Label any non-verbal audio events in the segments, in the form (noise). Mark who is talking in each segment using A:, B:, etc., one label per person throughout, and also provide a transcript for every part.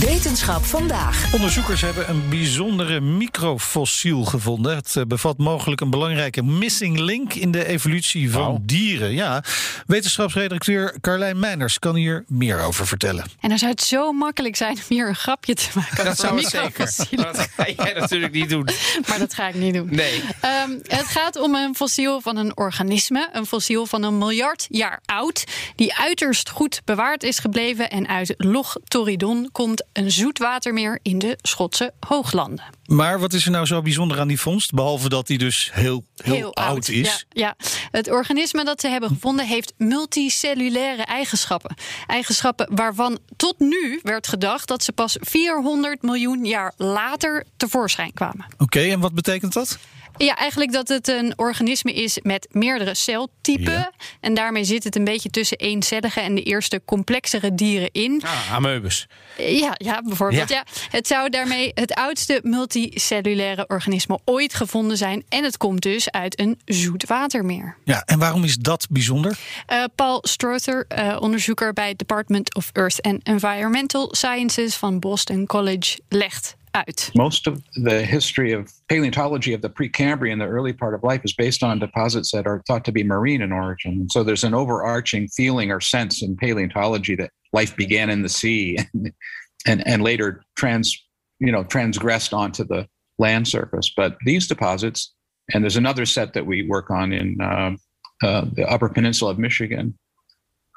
A: Wetenschap vandaag.
B: Onderzoekers hebben een bijzondere microfossiel gevonden. Het eh, bevat mogelijk een belangrijke missing link in de evolutie van dieren. Ja, wetenschapsredacteur Carlijn Meiners kan hier meer over vertellen.
C: En dan zou het zo makkelijk zijn om hier een grapje te maken.
D: Dat zou zeker. dat ga jij natuurlijk niet doen. (laughs)
C: Maar dat ga ik niet doen.
D: Nee.
C: Ehm, het gaat om een fossiel van een organisme. Een fossiel van een miljard jaar oud. Die uiterst goed bewaard is gebleven. En uit Loch Torridon komt een zoetwatermeer in de Schotse hooglanden.
B: Maar wat is er nou zo bijzonder aan die vondst? Behalve dat die dus heel, heel, oud, is.
C: Ja, ja, het organisme dat ze hebben gevonden heeft multicellulaire eigenschappen. Eigenschappen waarvan tot nu werd gedacht dat ze pas 400 miljoen jaar later tevoorschijn kwamen.
B: Oké, en wat betekent dat?
C: Ja, eigenlijk dat het een organisme is met meerdere celtypen.
B: Ja.
C: En daarmee zit het een beetje tussen eencellige en de eerste complexere dieren in.
D: Ah.
C: Ja, ja bijvoorbeeld.
D: Ja.
C: Ja. Het zou daarmee het oudste multicellulaire organisme ooit gevonden zijn. En het komt dus uit een zoetwatermeer.
B: Ja, en waarom is dat bijzonder?
C: Eh, Paul Strother, eh, onderzoeker bij het Department of Earth and Environmental Sciences van Boston College, legt uit.
E: Most of the history of paleontology of the Precambrian, the early part of life, is based on deposits that are thought to be marine in origin. And so there's an overarching feeling or sense in paleontology that life began in the sea (laughs) and and, and later trans you know transgressed onto the land surface. But these deposits, and there's another set that we work on in uh, uh, the Upper Peninsula of Michigan,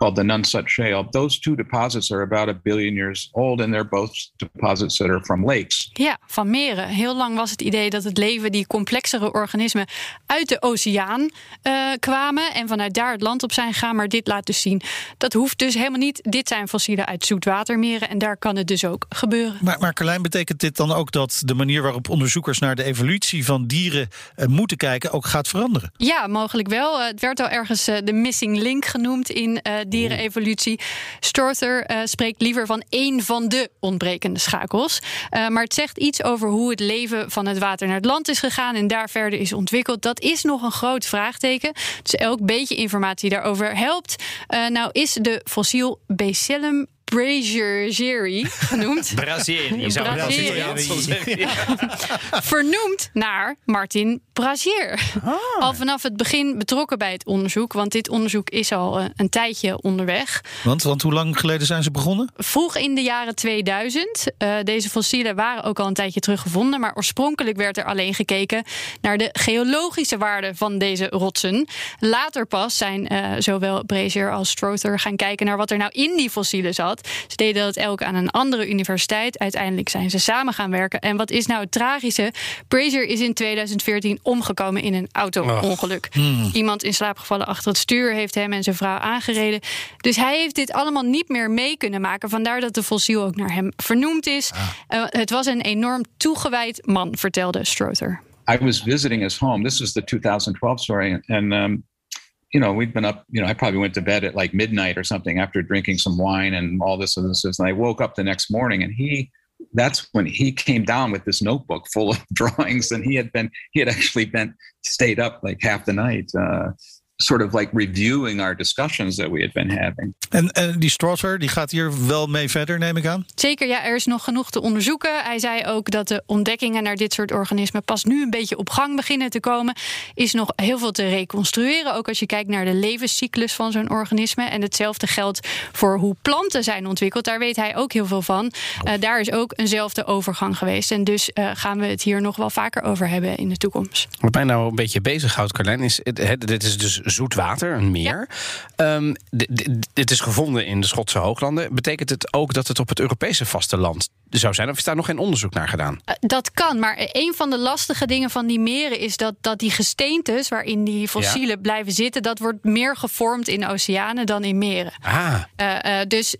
E: called the Shale. Those two deposits are about a billion years old, and they're both deposits that are from lakes.
C: Ja, van meren. Heel lang was het idee dat het leven, die complexere organismen, uit de oceaan eh, kwamen en vanuit daar het land op zijn gegaan. Maar dit laat dus zien, dat hoeft dus helemaal niet. Dit zijn fossielen uit zoetwatermeren en daar kan het dus ook gebeuren.
B: Maar, maar Carlijn, betekent dit dan ook dat de manier waarop onderzoekers naar de evolutie van dieren eh, moeten kijken ook gaat veranderen?
C: Ja, mogelijk wel. Eh, Het werd al ergens de missing link genoemd in eh, dierenevolutie. Strother eh, spreekt liever van één van de ontbrekende schakels. Eh, maar het zegt iets over hoe het leven van het water naar het land is gegaan en daar verder is ontwikkeld. Dat is nog een groot vraagteken. Dus elk beetje informatie daarover helpt. Eh, nou is de fossiel Bacillum brazieri genoemd.
D: Brazilië. Je zou (laughs)
C: vernoemd naar Martin Brazier. Al vanaf het begin betrokken bij het onderzoek, want dit onderzoek is al eh, een tijdje onderweg.
B: Want, want hoe lang geleden zijn ze begonnen?
C: Vroeg in de jaren 2000. eh, deze fossielen waren ook al een tijdje teruggevonden, maar oorspronkelijk werd er alleen gekeken naar de geologische waarde van deze rotsen. Later pas zijn eh, zowel Brazier als Strother gaan kijken naar wat er nou in die fossielen zat. Ze deden dat elk aan een andere universiteit. Uiteindelijk zijn ze samen gaan werken. En wat is nou het tragische? Brazier is in 2014 omgekomen in een auto-ongeluk. Iemand in slaap gevallen achter het stuur heeft hem en zijn vrouw aangereden. Dus hij heeft dit allemaal niet meer mee kunnen maken. Vandaar dat de fossiel ook naar hem vernoemd is. Eh, het was een enorm toegewijd man, vertelde Strother.
E: I was visiting his home. This was the 2012 story, and um, you know we'd been up. You know, I probably went to bed at like midnight or something after drinking some wine and all this and this. And I woke up the next morning, and he. That's when he came down with this notebook full of (laughs) drawings, and he had been he had actually been stayed up like half the night, uh, sort of like reviewing our discussions that we had been having.
B: En, en die Strother, die gaat hier wel mee verder, neem ik aan?
C: Zeker, ja, er is nog genoeg te onderzoeken. Hij zei ook dat de ontdekkingen naar dit soort organismen pas nu een beetje op gang beginnen te komen. Is nog heel veel te reconstrueren. Ook als je kijkt naar de levenscyclus van zo'n organisme. En hetzelfde geldt voor hoe planten zijn ontwikkeld. Daar weet hij ook heel veel van. Eh, daar is ook eenzelfde overgang geweest. En dus eh, gaan we het hier nog wel vaker over hebben in de toekomst.
D: Wat mij nou een beetje bezighoudt, Carlijn, is... het- het- dit is dus zoet water, een meer. Ehm, dit is gevonden in de Schotse hooglanden. Betekent het ook dat het op het Europese vasteland zou zijn? Of is daar nog geen onderzoek naar gedaan?
C: Eh, Dat kan, maar een van de lastige dingen van die meren is dat, dat die gesteentes waarin die fossielen blijven zitten, dat wordt meer gevormd in oceanen dan in meren.
D: Ah,
C: Eh, eh, dus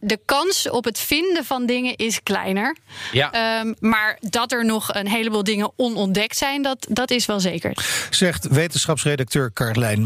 C: de kans op het vinden van dingen is kleiner.
D: ja.
C: Ehm, maar dat er nog een heleboel dingen onontdekt zijn, dat, dat is wel zeker.
B: Zegt wetenschapsredacteur Carlijn